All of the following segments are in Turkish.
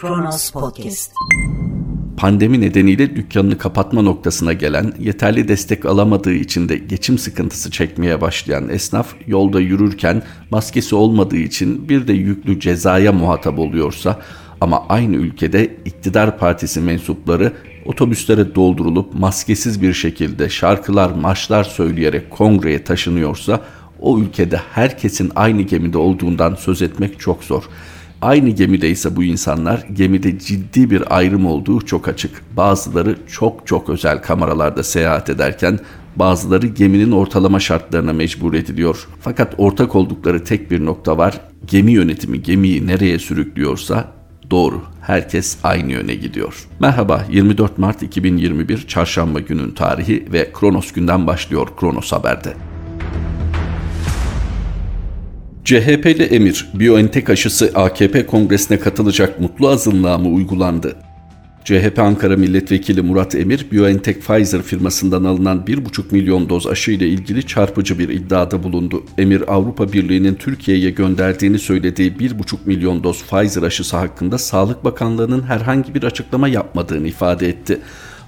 Kronos Podcast. Pandemi nedeniyle dükkanını kapatma noktasına gelen, yeterli destek alamadığı için de geçim sıkıntısı çekmeye başlayan esnaf yolda yürürken maskesi olmadığı için bir de yüklü cezaya muhatap oluyorsa ama aynı ülkede iktidar partisi mensupları otobüslere doldurulup maskesiz bir şekilde şarkılar, marşlar söyleyerek kongreye taşınıyorsa o ülkede herkesin aynı gemide olduğundan söz etmek çok zor. Aynı gemide ise bu insanlar gemide ciddi bir ayrım olduğu çok açık. Bazıları çok çok özel kameralarda seyahat ederken bazıları geminin ortalama şartlarına mecbur ediliyor. Fakat ortak oldukları tek bir nokta var. Gemi yönetimi gemiyi nereye sürüklüyorsa doğru. Herkes aynı yöne gidiyor. Merhaba 24 Mart 2021 Çarşamba günün tarihi ve Kronos günden başlıyor Kronos Haber'de. CHP'li Emir, BioNTech aşısı AKP kongresine katılacak mutlu azınlığa mı uygulandı? CHP Ankara Milletvekili Murat Emir, BioNTech Pfizer firmasından alınan 1,5 milyon doz aşı ile ilgili çarpıcı bir iddiada bulundu. Emir, Avrupa Birliği'nin Türkiye'ye gönderdiğini söylediği 1,5 milyon doz Pfizer aşısı hakkında Sağlık Bakanlığı'nın herhangi bir açıklama yapmadığını ifade etti.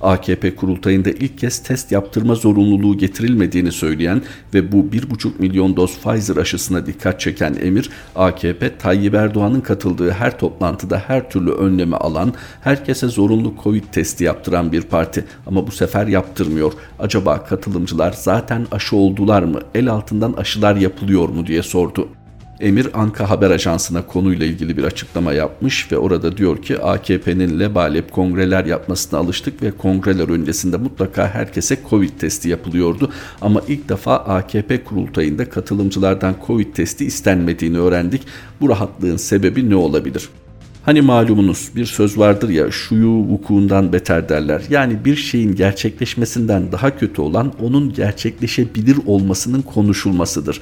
AKP kurultayında ilk kez test yaptırma zorunluluğu getirilmediğini söyleyen ve bu 1,5 milyon doz Pfizer aşısına dikkat çeken Emir, AKP Tayyip Erdoğan'ın katıldığı her toplantıda her türlü önlemi alan, herkese zorunlu Covid testi yaptıran bir parti ama bu sefer yaptırmıyor. Acaba katılımcılar zaten aşı oldular mı? El altından aşılar yapılıyor mu diye sordu. Emir Anka Haber Ajansı'na konuyla ilgili bir açıklama yapmış ve orada diyor ki AKP'nin lebalep kongreler yapmasına alıştık ve kongreler öncesinde mutlaka herkese Covid testi yapılıyordu. Ama ilk defa AKP kurultayında katılımcılardan Covid testi istenmediğini öğrendik. Bu rahatlığın sebebi ne olabilir? Hani malumunuz bir söz vardır ya şuyu vukuundan beter derler. Yani bir şeyin gerçekleşmesinden daha kötü olan onun gerçekleşebilir olmasının konuşulmasıdır.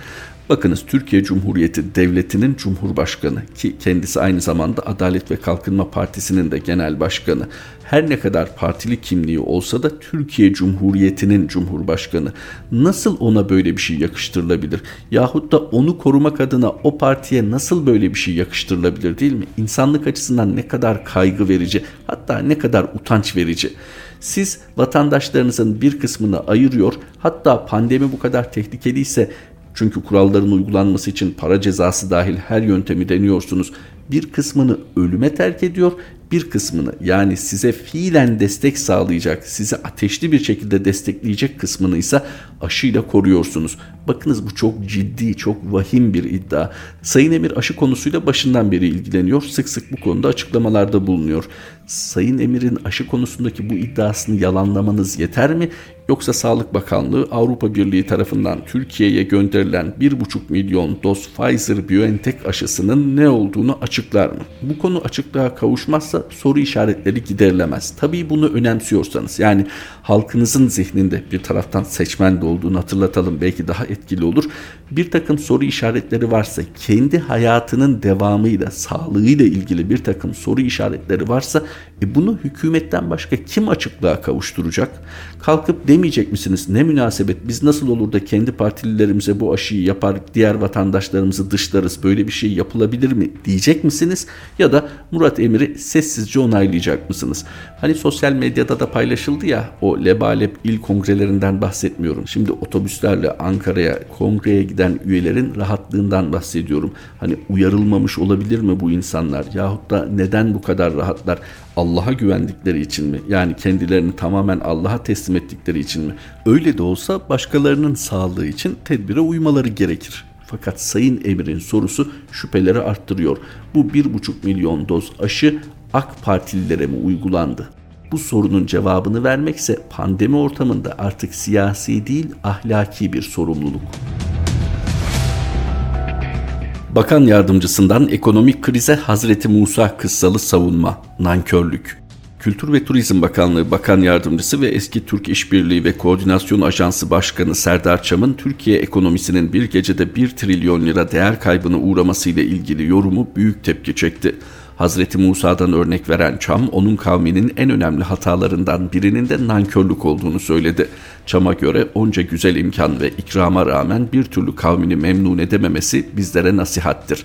Bakınız Türkiye Cumhuriyeti Devleti'nin Cumhurbaşkanı ki kendisi aynı zamanda Adalet ve Kalkınma Partisi'nin de genel başkanı. Her ne kadar partili kimliği olsa da Türkiye Cumhuriyeti'nin Cumhurbaşkanı. Nasıl ona böyle bir şey yakıştırılabilir? Yahut da onu korumak adına o partiye nasıl böyle bir şey yakıştırılabilir değil mi? İnsanlık açısından ne kadar kaygı verici hatta ne kadar utanç verici. Siz vatandaşlarınızın bir kısmını ayırıyor hatta pandemi bu kadar tehlikeliyse çünkü kuralların uygulanması için para cezası dahil her yöntemi deniyorsunuz. Bir kısmını ölüme terk ediyor, bir kısmını yani size fiilen destek sağlayacak, sizi ateşli bir şekilde destekleyecek kısmını ise aşıyla koruyorsunuz. Bakınız bu çok ciddi, çok vahim bir iddia. Sayın Emir aşı konusuyla başından beri ilgileniyor. Sık sık bu konuda açıklamalarda bulunuyor. Sayın Emir'in aşı konusundaki bu iddiasını yalanlamanız yeter mi? Yoksa Sağlık Bakanlığı Avrupa Birliği tarafından Türkiye'ye gönderilen 1,5 milyon doz Pfizer-BioNTech aşısının ne olduğunu açıklar mı? Bu konu açıklığa kavuşmazsa soru işaretleri giderilemez. Tabii bunu önemsiyorsanız yani halkınızın zihninde bir taraftan seçmen de olduğunu hatırlatalım belki daha etkili olur. Bir takım soru işaretleri varsa kendi hayatının devamıyla sağlığıyla ilgili bir takım soru işaretleri varsa e bunu hükümetten başka kim açıklığa kavuşturacak? Kalkıp demeyecek misiniz ne münasebet biz nasıl olur da kendi partililerimize bu aşıyı yapar diğer vatandaşlarımızı dışlarız böyle bir şey yapılabilir mi diyecek misiniz? Ya da Murat Emir'i sessizce onaylayacak mısınız? Hani sosyal medyada da paylaşıldı ya o lebalep il kongrelerinden bahsetmiyorum. Şimdi otobüslerle Ankara'ya kongreye giden üyelerin rahatlığından bahsediyorum. Hani uyarılmamış olabilir mi bu insanlar? Yahut da neden bu kadar rahatlar? Allah'a güvendikleri için mi? Yani kendilerini tamamen Allah'a teslim ettikleri için mi? Öyle de olsa başkalarının sağlığı için tedbire uymaları gerekir. Fakat Sayın Emir'in sorusu şüpheleri arttırıyor. Bu 1,5 milyon doz aşı AK Partililere mi uygulandı? Bu sorunun cevabını vermekse pandemi ortamında artık siyasi değil ahlaki bir sorumluluk. Bakan yardımcısından ekonomik krize Hazreti Musa kıssalı savunma, nankörlük. Kültür ve Turizm Bakanlığı Bakan Yardımcısı ve eski Türk İşbirliği ve Koordinasyon Ajansı Başkanı Serdar Çam'ın Türkiye ekonomisinin bir gecede 1 trilyon lira değer kaybına uğramasıyla ilgili yorumu büyük tepki çekti. Hazreti Musa'dan örnek veren Çam, onun kavminin en önemli hatalarından birinin de nankörlük olduğunu söyledi. Çam'a göre onca güzel imkan ve ikrama rağmen bir türlü kavmini memnun edememesi bizlere nasihattir.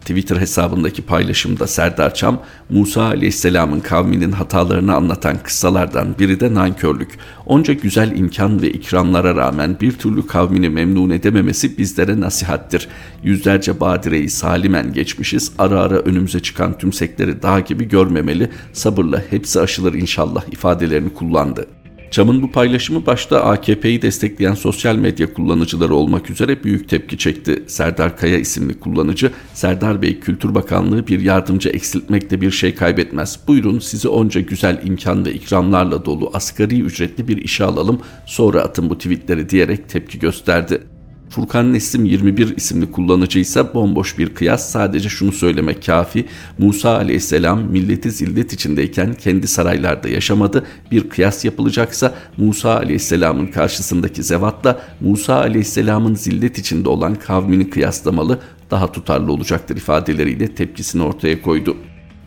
Twitter hesabındaki paylaşımda Serdar Çam, Musa Aleyhisselam'ın kavminin hatalarını anlatan kıssalardan biri de nankörlük. Onca güzel imkan ve ikramlara rağmen bir türlü kavmini memnun edememesi bizlere nasihattir. Yüzlerce badireyi salimen geçmişiz, ara ara önümüze çıkan tümsekleri dağ gibi görmemeli, sabırla hepsi aşılır inşallah ifadelerini kullandı. Çam'ın bu paylaşımı başta AKP'yi destekleyen sosyal medya kullanıcıları olmak üzere büyük tepki çekti. Serdar Kaya isimli kullanıcı, Serdar Bey Kültür Bakanlığı bir yardımcı eksiltmekte bir şey kaybetmez. Buyurun sizi onca güzel imkan ve ikramlarla dolu asgari ücretli bir işe alalım sonra atın bu tweetleri diyerek tepki gösterdi. Furkan Nesim 21 isimli kullanıcı ise bomboş bir kıyas sadece şunu söylemek kafi. Musa aleyhisselam milleti zillet içindeyken kendi saraylarda yaşamadı. Bir kıyas yapılacaksa Musa aleyhisselamın karşısındaki zevatla Musa aleyhisselamın zillet içinde olan kavmini kıyaslamalı daha tutarlı olacaktır ifadeleriyle tepkisini ortaya koydu.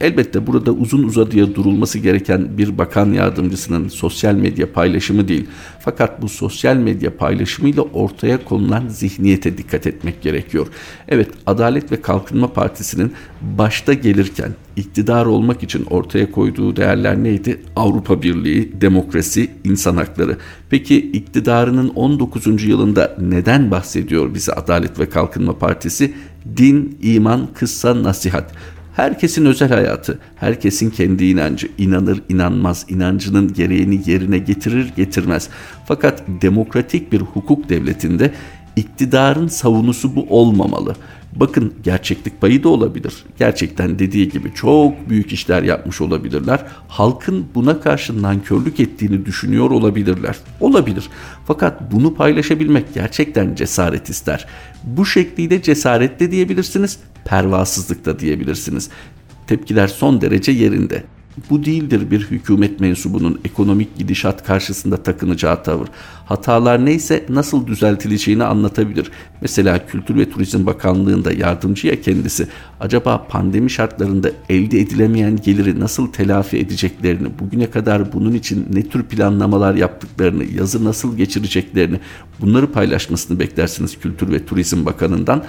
Elbette burada uzun uzadıya durulması gereken bir bakan yardımcısının sosyal medya paylaşımı değil. Fakat bu sosyal medya paylaşımıyla ortaya konulan zihniyete dikkat etmek gerekiyor. Evet Adalet ve Kalkınma Partisi'nin başta gelirken iktidar olmak için ortaya koyduğu değerler neydi? Avrupa Birliği, demokrasi, insan hakları. Peki iktidarının 19. yılında neden bahsediyor bize Adalet ve Kalkınma Partisi? Din, iman, kıssa, nasihat. Herkesin özel hayatı, herkesin kendi inancı, inanır inanmaz, inancının gereğini yerine getirir getirmez. Fakat demokratik bir hukuk devletinde iktidarın savunusu bu olmamalı. Bakın gerçeklik payı da olabilir. Gerçekten dediği gibi çok büyük işler yapmış olabilirler. Halkın buna karşı nankörlük ettiğini düşünüyor olabilirler. Olabilir. Fakat bunu paylaşabilmek gerçekten cesaret ister. Bu şekliyle cesaret de diyebilirsiniz, pervasızlık da diyebilirsiniz. Tepkiler son derece yerinde. Bu değildir bir hükümet mensubunun ekonomik gidişat karşısında takınacağı tavır. Hatalar neyse nasıl düzeltileceğini anlatabilir. Mesela Kültür ve Turizm Bakanlığı'nda yardımcı ya kendisi. Acaba pandemi şartlarında elde edilemeyen geliri nasıl telafi edeceklerini, bugüne kadar bunun için ne tür planlamalar yaptıklarını, yazı nasıl geçireceklerini bunları paylaşmasını beklersiniz Kültür ve Turizm Bakanı'ndan.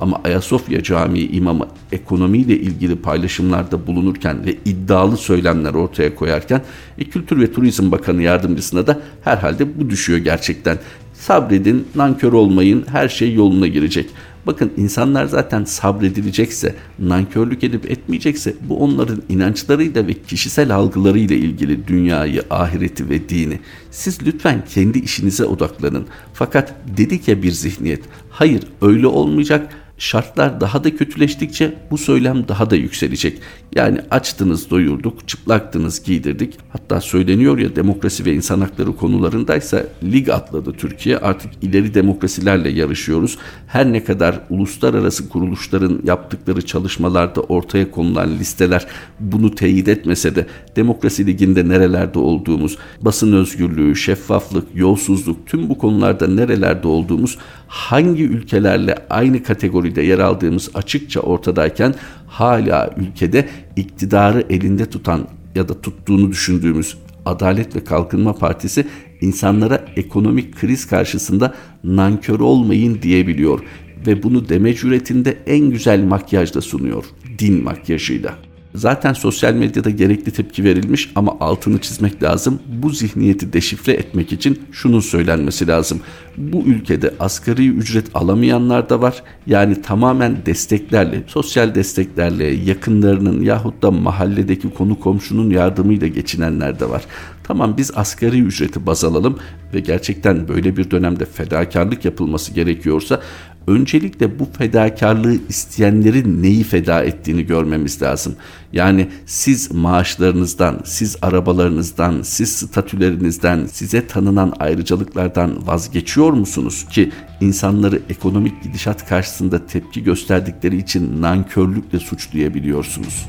Ama Ayasofya Camii imamı ekonomiyle ilgili paylaşımlarda bulunurken ve iddialı söylemler ortaya koyarken e, Kültür ve Turizm Bakanı yardımcısına da herhalde bu düşüyor gerçekten. Sabredin, nankör olmayın, her şey yoluna girecek. Bakın insanlar zaten sabredilecekse, nankörlük edip etmeyecekse bu onların inançlarıyla ve kişisel algılarıyla ilgili dünyayı, ahireti ve dini. Siz lütfen kendi işinize odaklanın. Fakat dedik ya bir zihniyet, hayır öyle olmayacak, şartlar daha da kötüleştikçe bu söylem daha da yükselecek. Yani açtınız doyurduk, çıplaktınız giydirdik. Hatta söyleniyor ya demokrasi ve insan hakları konularındaysa lig atladı Türkiye. Artık ileri demokrasilerle yarışıyoruz. Her ne kadar uluslararası kuruluşların yaptıkları çalışmalarda ortaya konulan listeler bunu teyit etmese de demokrasi liginde nerelerde olduğumuz, basın özgürlüğü, şeffaflık, yolsuzluk tüm bu konularda nerelerde olduğumuz hangi ülkelerle aynı kategoride yer aldığımız açıkça ortadayken hala ülkede iktidarı elinde tutan ya da tuttuğunu düşündüğümüz Adalet ve Kalkınma Partisi insanlara ekonomik kriz karşısında nankör olmayın diyebiliyor ve bunu deme cüretinde en güzel makyajla sunuyor. Din makyajıyla. Zaten sosyal medyada gerekli tepki verilmiş ama altını çizmek lazım. Bu zihniyeti deşifre etmek için şunun söylenmesi lazım. Bu ülkede asgari ücret alamayanlar da var. Yani tamamen desteklerle, sosyal desteklerle, yakınlarının yahut da mahalledeki konu komşunun yardımıyla geçinenler de var. Tamam biz asgari ücreti baz alalım ve gerçekten böyle bir dönemde fedakarlık yapılması gerekiyorsa öncelikle bu fedakarlığı isteyenlerin neyi feda ettiğini görmemiz lazım. Yani siz maaşlarınızdan, siz arabalarınızdan, siz statülerinizden, size tanınan ayrıcalıklardan vazgeçiyor musunuz ki insanları ekonomik gidişat karşısında tepki gösterdikleri için nankörlükle suçlayabiliyorsunuz?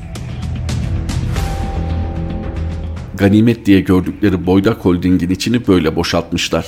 Ganimet diye gördükleri Boydak Holding'in içini böyle boşaltmışlar.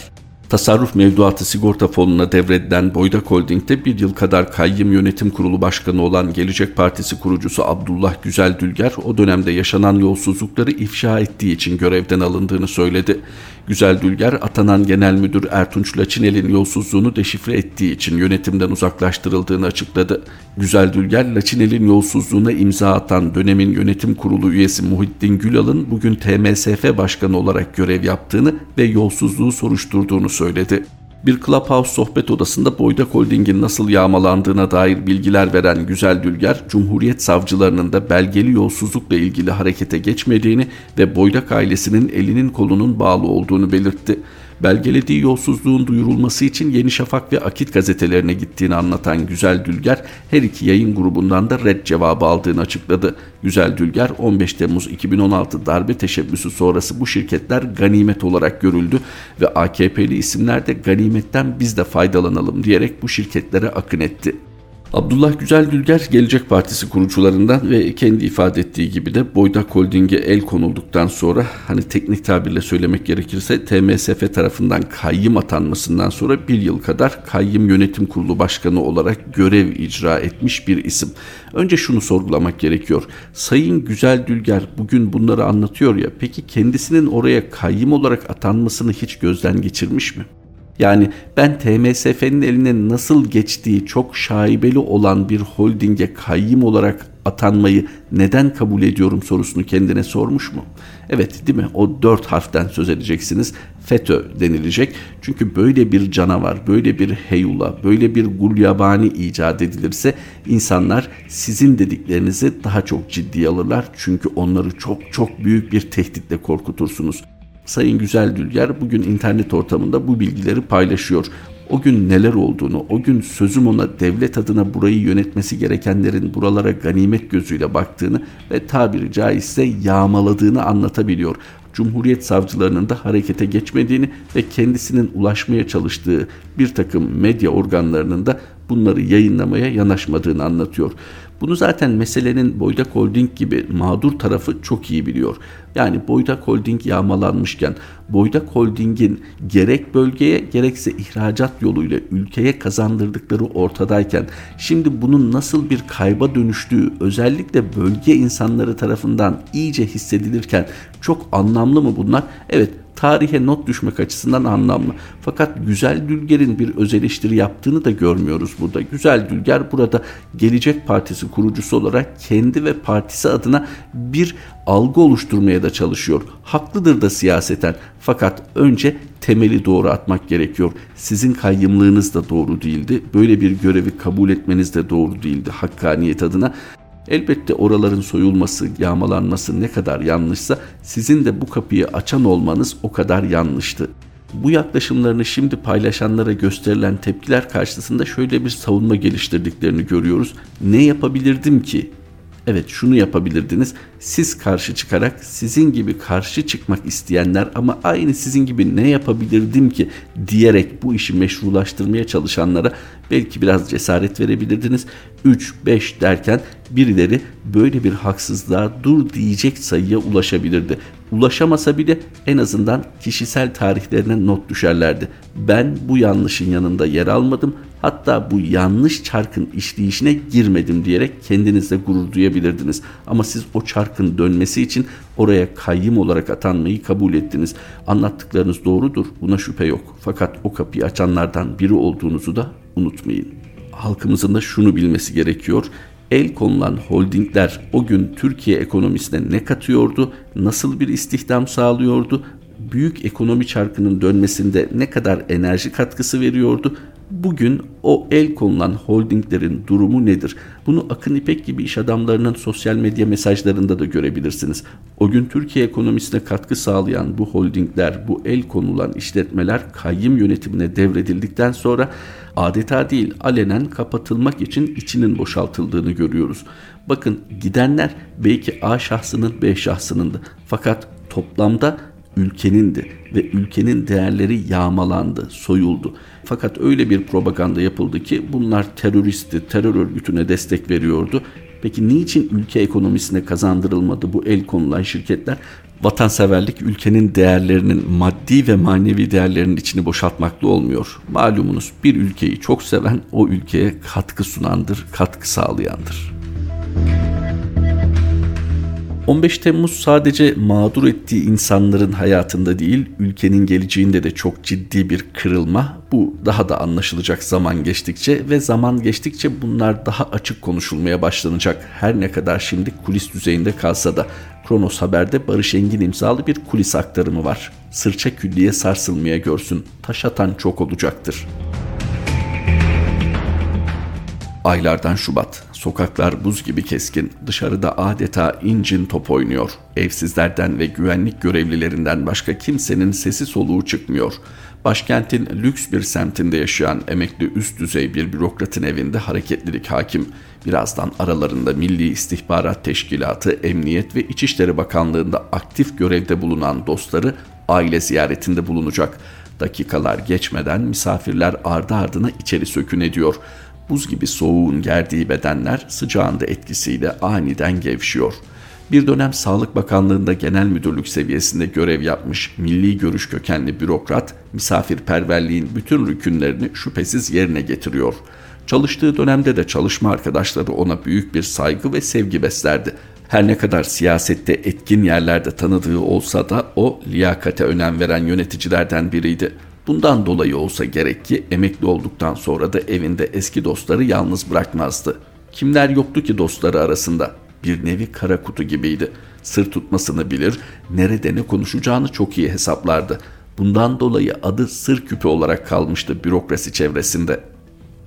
Tasarruf mevduatı sigorta fonuna devredilen Boydak Holding'de bir yıl kadar kayyım yönetim kurulu başkanı olan Gelecek Partisi kurucusu Abdullah Güzel Dülger o dönemde yaşanan yolsuzlukları ifşa ettiği için görevden alındığını söyledi. Güzel Dülger atanan Genel Müdür Ertunç Laçinel'in yolsuzluğunu deşifre ettiği için yönetimden uzaklaştırıldığını açıkladı. Güzel Dülger, Laçinel'in yolsuzluğuna imza atan dönemin yönetim kurulu üyesi Muhittin Gülal'ın bugün TMSF Başkanı olarak görev yaptığını ve yolsuzluğu soruşturduğunu söyledi bir Clubhouse sohbet odasında Boydak Holding'in nasıl yağmalandığına dair bilgiler veren Güzel Dülger, Cumhuriyet savcılarının da belgeli yolsuzlukla ilgili harekete geçmediğini ve Boydak ailesinin elinin kolunun bağlı olduğunu belirtti belgelediği yolsuzluğun duyurulması için Yeni Şafak ve Akit gazetelerine gittiğini anlatan Güzel Dülger her iki yayın grubundan da red cevabı aldığını açıkladı. Güzel Dülger 15 Temmuz 2016 darbe teşebbüsü sonrası bu şirketler ganimet olarak görüldü ve AKP'li isimler de ganimetten biz de faydalanalım diyerek bu şirketlere akın etti. Abdullah Güzel Dülger Gelecek Partisi kurucularından ve kendi ifade ettiği gibi de Boydak Holding'e el konulduktan sonra hani teknik tabirle söylemek gerekirse TMSF tarafından kayyım atanmasından sonra bir yıl kadar kayyım yönetim kurulu başkanı olarak görev icra etmiş bir isim. Önce şunu sorgulamak gerekiyor. Sayın Güzel Dülger bugün bunları anlatıyor ya peki kendisinin oraya kayyım olarak atanmasını hiç gözden geçirmiş mi? Yani ben TMSF'nin eline nasıl geçtiği çok şaibeli olan bir holdinge kayyım olarak atanmayı neden kabul ediyorum sorusunu kendine sormuş mu? Evet değil mi? O dört harften söz edeceksiniz. FETÖ denilecek. Çünkü böyle bir canavar, böyle bir heyula, böyle bir gulyabani icat edilirse insanlar sizin dediklerinizi daha çok ciddiye alırlar. Çünkü onları çok çok büyük bir tehditle korkutursunuz. Sayın Güzel Dülger bugün internet ortamında bu bilgileri paylaşıyor. O gün neler olduğunu, o gün sözüm ona devlet adına burayı yönetmesi gerekenlerin buralara ganimet gözüyle baktığını ve tabiri caizse yağmaladığını anlatabiliyor. Cumhuriyet savcılarının da harekete geçmediğini ve kendisinin ulaşmaya çalıştığı bir takım medya organlarının da bunları yayınlamaya yanaşmadığını anlatıyor. Bunu zaten meselenin Boydak Holding gibi mağdur tarafı çok iyi biliyor. Yani Boydak Holding yağmalanmışken Boydak Holding'in gerek bölgeye gerekse ihracat yoluyla ülkeye kazandırdıkları ortadayken şimdi bunun nasıl bir kayba dönüştüğü özellikle bölge insanları tarafından iyice hissedilirken çok anlamlı mı bunlar? Evet tarihe not düşmek açısından anlamlı. Fakat Güzel Dülger'in bir öz eleştiri yaptığını da görmüyoruz burada. Güzel Dülger burada Gelecek Partisi kurucusu olarak kendi ve partisi adına bir algı oluşturmaya da çalışıyor. Haklıdır da siyaseten fakat önce temeli doğru atmak gerekiyor. Sizin kayyımlığınız da doğru değildi. Böyle bir görevi kabul etmeniz de doğru değildi hakkaniyet adına. Elbette oraların soyulması, yağmalanması ne kadar yanlışsa sizin de bu kapıyı açan olmanız o kadar yanlıştı. Bu yaklaşımlarını şimdi paylaşanlara gösterilen tepkiler karşısında şöyle bir savunma geliştirdiklerini görüyoruz. Ne yapabilirdim ki Evet şunu yapabilirdiniz. Siz karşı çıkarak sizin gibi karşı çıkmak isteyenler ama aynı sizin gibi ne yapabilirdim ki diyerek bu işi meşrulaştırmaya çalışanlara belki biraz cesaret verebilirdiniz. 3 5 derken birileri böyle bir haksızlığa dur diyecek sayıya ulaşabilirdi. Ulaşamasa bile en azından kişisel tarihlerine not düşerlerdi. Ben bu yanlışın yanında yer almadım. Hatta bu yanlış çarkın işleyişine girmedim diyerek kendinizle gurur duyabilirdiniz. Ama siz o çarkın dönmesi için oraya kayyım olarak atanmayı kabul ettiniz. Anlattıklarınız doğrudur. Buna şüphe yok. Fakat o kapıyı açanlardan biri olduğunuzu da unutmayın. Halkımızın da şunu bilmesi gerekiyor el konulan holdingler o gün Türkiye ekonomisine ne katıyordu, nasıl bir istihdam sağlıyordu, büyük ekonomi çarkının dönmesinde ne kadar enerji katkısı veriyordu, Bugün o el konulan holdinglerin durumu nedir? Bunu Akın İpek gibi iş adamlarının sosyal medya mesajlarında da görebilirsiniz. O gün Türkiye ekonomisine katkı sağlayan bu holdingler, bu el konulan işletmeler kayyım yönetimine devredildikten sonra adeta değil alenen kapatılmak için içinin boşaltıldığını görüyoruz. Bakın gidenler belki A şahsının B şahsınındı. Fakat toplamda ülkenindi ve ülkenin değerleri yağmalandı, soyuldu. Fakat öyle bir propaganda yapıldı ki bunlar teröristi, terör örgütüne destek veriyordu. Peki niçin ülke ekonomisine kazandırılmadı bu el konulan şirketler? Vatanseverlik ülkenin değerlerinin maddi ve manevi değerlerinin içini boşaltmakla olmuyor. Malumunuz bir ülkeyi çok seven o ülkeye katkı sunandır, katkı sağlayandır. 15 Temmuz sadece mağdur ettiği insanların hayatında değil, ülkenin geleceğinde de çok ciddi bir kırılma. Bu daha da anlaşılacak zaman geçtikçe ve zaman geçtikçe bunlar daha açık konuşulmaya başlanacak. Her ne kadar şimdi kulis düzeyinde kalsa da Kronos Haber'de Barış Engin imzalı bir kulis aktarımı var. Sırça külliye sarsılmaya görsün. Taş atan çok olacaktır. Aylardan Şubat. Sokaklar buz gibi keskin. Dışarıda adeta incin top oynuyor. Evsizlerden ve güvenlik görevlilerinden başka kimsenin sesi soluğu çıkmıyor. Başkentin lüks bir semtinde yaşayan emekli üst düzey bir bürokratın evinde hareketlilik hakim. Birazdan aralarında Milli İstihbarat Teşkilatı, Emniyet ve İçişleri Bakanlığı'nda aktif görevde bulunan dostları aile ziyaretinde bulunacak. Dakikalar geçmeden misafirler ardı ardına içeri sökün ediyor. Buz gibi soğuğun gerdiği bedenler sıcağında etkisiyle aniden gevşiyor. Bir dönem Sağlık Bakanlığı'nda genel müdürlük seviyesinde görev yapmış milli görüş kökenli bürokrat, misafirperverliğin bütün rükünlerini şüphesiz yerine getiriyor. Çalıştığı dönemde de çalışma arkadaşları ona büyük bir saygı ve sevgi beslerdi. Her ne kadar siyasette etkin yerlerde tanıdığı olsa da o liyakate önem veren yöneticilerden biriydi. Bundan dolayı olsa gerek ki emekli olduktan sonra da evinde eski dostları yalnız bırakmazdı. Kimler yoktu ki dostları arasında? Bir nevi kara kutu gibiydi. Sır tutmasını bilir, nerede ne konuşacağını çok iyi hesaplardı. Bundan dolayı adı sır küpü olarak kalmıştı bürokrasi çevresinde.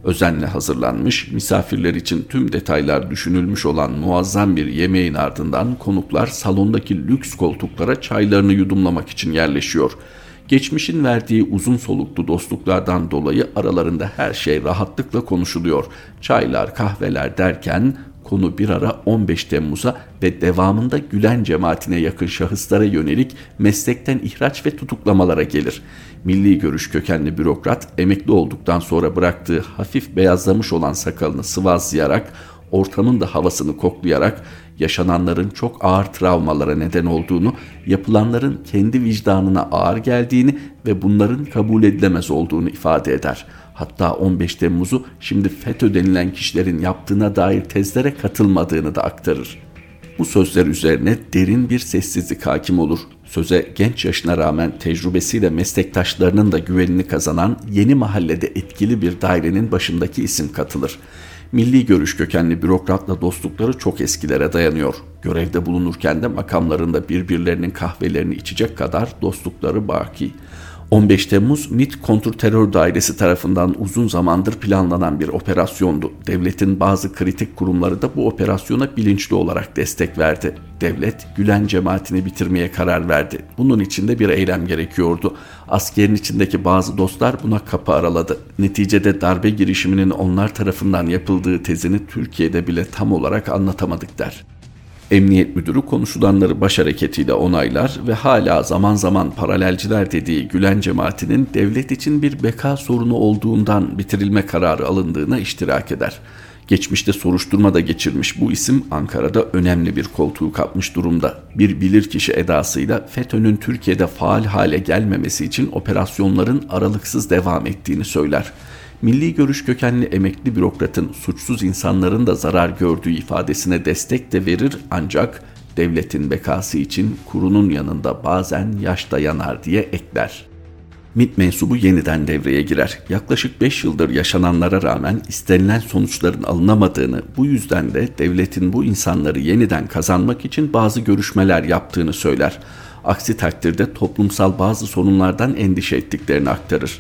Özenle hazırlanmış, misafirler için tüm detaylar düşünülmüş olan muazzam bir yemeğin ardından konuklar salondaki lüks koltuklara çaylarını yudumlamak için yerleşiyor.'' Geçmişin verdiği uzun soluklu dostluklardan dolayı aralarında her şey rahatlıkla konuşuluyor. Çaylar, kahveler derken konu bir ara 15 Temmuz'a ve devamında Gülen cemaatine yakın şahıslara yönelik meslekten ihraç ve tutuklamalara gelir. Milli görüş kökenli bürokrat emekli olduktan sonra bıraktığı hafif beyazlamış olan sakalını sıvazlayarak ortamın da havasını koklayarak yaşananların çok ağır travmalara neden olduğunu, yapılanların kendi vicdanına ağır geldiğini ve bunların kabul edilemez olduğunu ifade eder. Hatta 15 Temmuz'u şimdi FETÖ denilen kişilerin yaptığına dair tezlere katılmadığını da aktarır. Bu sözler üzerine derin bir sessizlik hakim olur. Söze genç yaşına rağmen tecrübesiyle meslektaşlarının da güvenini kazanan yeni mahallede etkili bir dairenin başındaki isim katılır. Milli görüş kökenli bürokratla dostlukları çok eskilere dayanıyor. Görevde bulunurken de makamlarında birbirlerinin kahvelerini içecek kadar dostlukları baki. 15 Temmuz MİT Kontrterör Dairesi tarafından uzun zamandır planlanan bir operasyondu. Devletin bazı kritik kurumları da bu operasyona bilinçli olarak destek verdi. Devlet Gülen cemaatini bitirmeye karar verdi. Bunun için de bir eylem gerekiyordu. Askerin içindeki bazı dostlar buna kapı araladı. Neticede darbe girişiminin onlar tarafından yapıldığı tezini Türkiye'de bile tam olarak anlatamadık der. Emniyet müdürü konuşulanları baş hareketiyle onaylar ve hala zaman zaman paralelciler dediği Gülen cemaatinin devlet için bir beka sorunu olduğundan bitirilme kararı alındığına iştirak eder. Geçmişte soruşturma da geçirmiş bu isim Ankara'da önemli bir koltuğu kapmış durumda. Bir bilirkişi edasıyla FETÖ'nün Türkiye'de faal hale gelmemesi için operasyonların aralıksız devam ettiğini söyler milli görüş kökenli emekli bürokratın suçsuz insanların da zarar gördüğü ifadesine destek de verir ancak devletin bekası için kurunun yanında bazen yaş da yanar diye ekler. MİT mensubu yeniden devreye girer. Yaklaşık 5 yıldır yaşananlara rağmen istenilen sonuçların alınamadığını, bu yüzden de devletin bu insanları yeniden kazanmak için bazı görüşmeler yaptığını söyler. Aksi takdirde toplumsal bazı sorunlardan endişe ettiklerini aktarır.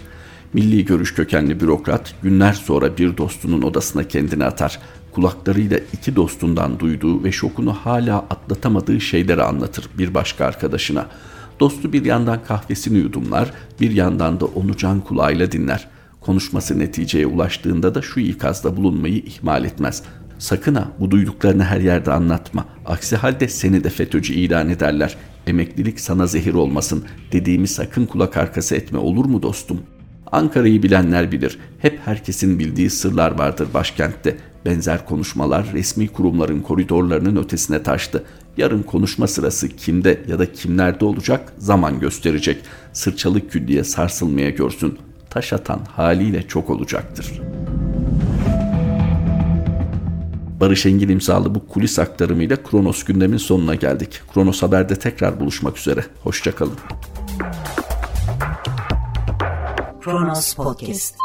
Milli görüş kökenli bürokrat günler sonra bir dostunun odasına kendini atar. Kulaklarıyla iki dostundan duyduğu ve şokunu hala atlatamadığı şeyleri anlatır bir başka arkadaşına. Dostu bir yandan kahvesini yudumlar, bir yandan da onu can kulağıyla dinler. Konuşması neticeye ulaştığında da şu ikazda bulunmayı ihmal etmez. Sakın ha bu duyduklarını her yerde anlatma. Aksi halde seni de FETÖ'cü ilan ederler. Emeklilik sana zehir olmasın. Dediğimi sakın kulak arkası etme olur mu dostum?'' Ankara'yı bilenler bilir. Hep herkesin bildiği sırlar vardır başkentte. Benzer konuşmalar resmi kurumların koridorlarının ötesine taştı. Yarın konuşma sırası kimde ya da kimlerde olacak zaman gösterecek. Sırçalı külliye sarsılmaya görsün. Taş atan haliyle çok olacaktır.'' Barış Engin imzalı bu kulis aktarımıyla Kronos gündemin sonuna geldik. Kronos Haber'de tekrar buluşmak üzere. Hoşçakalın. Kronos Podcast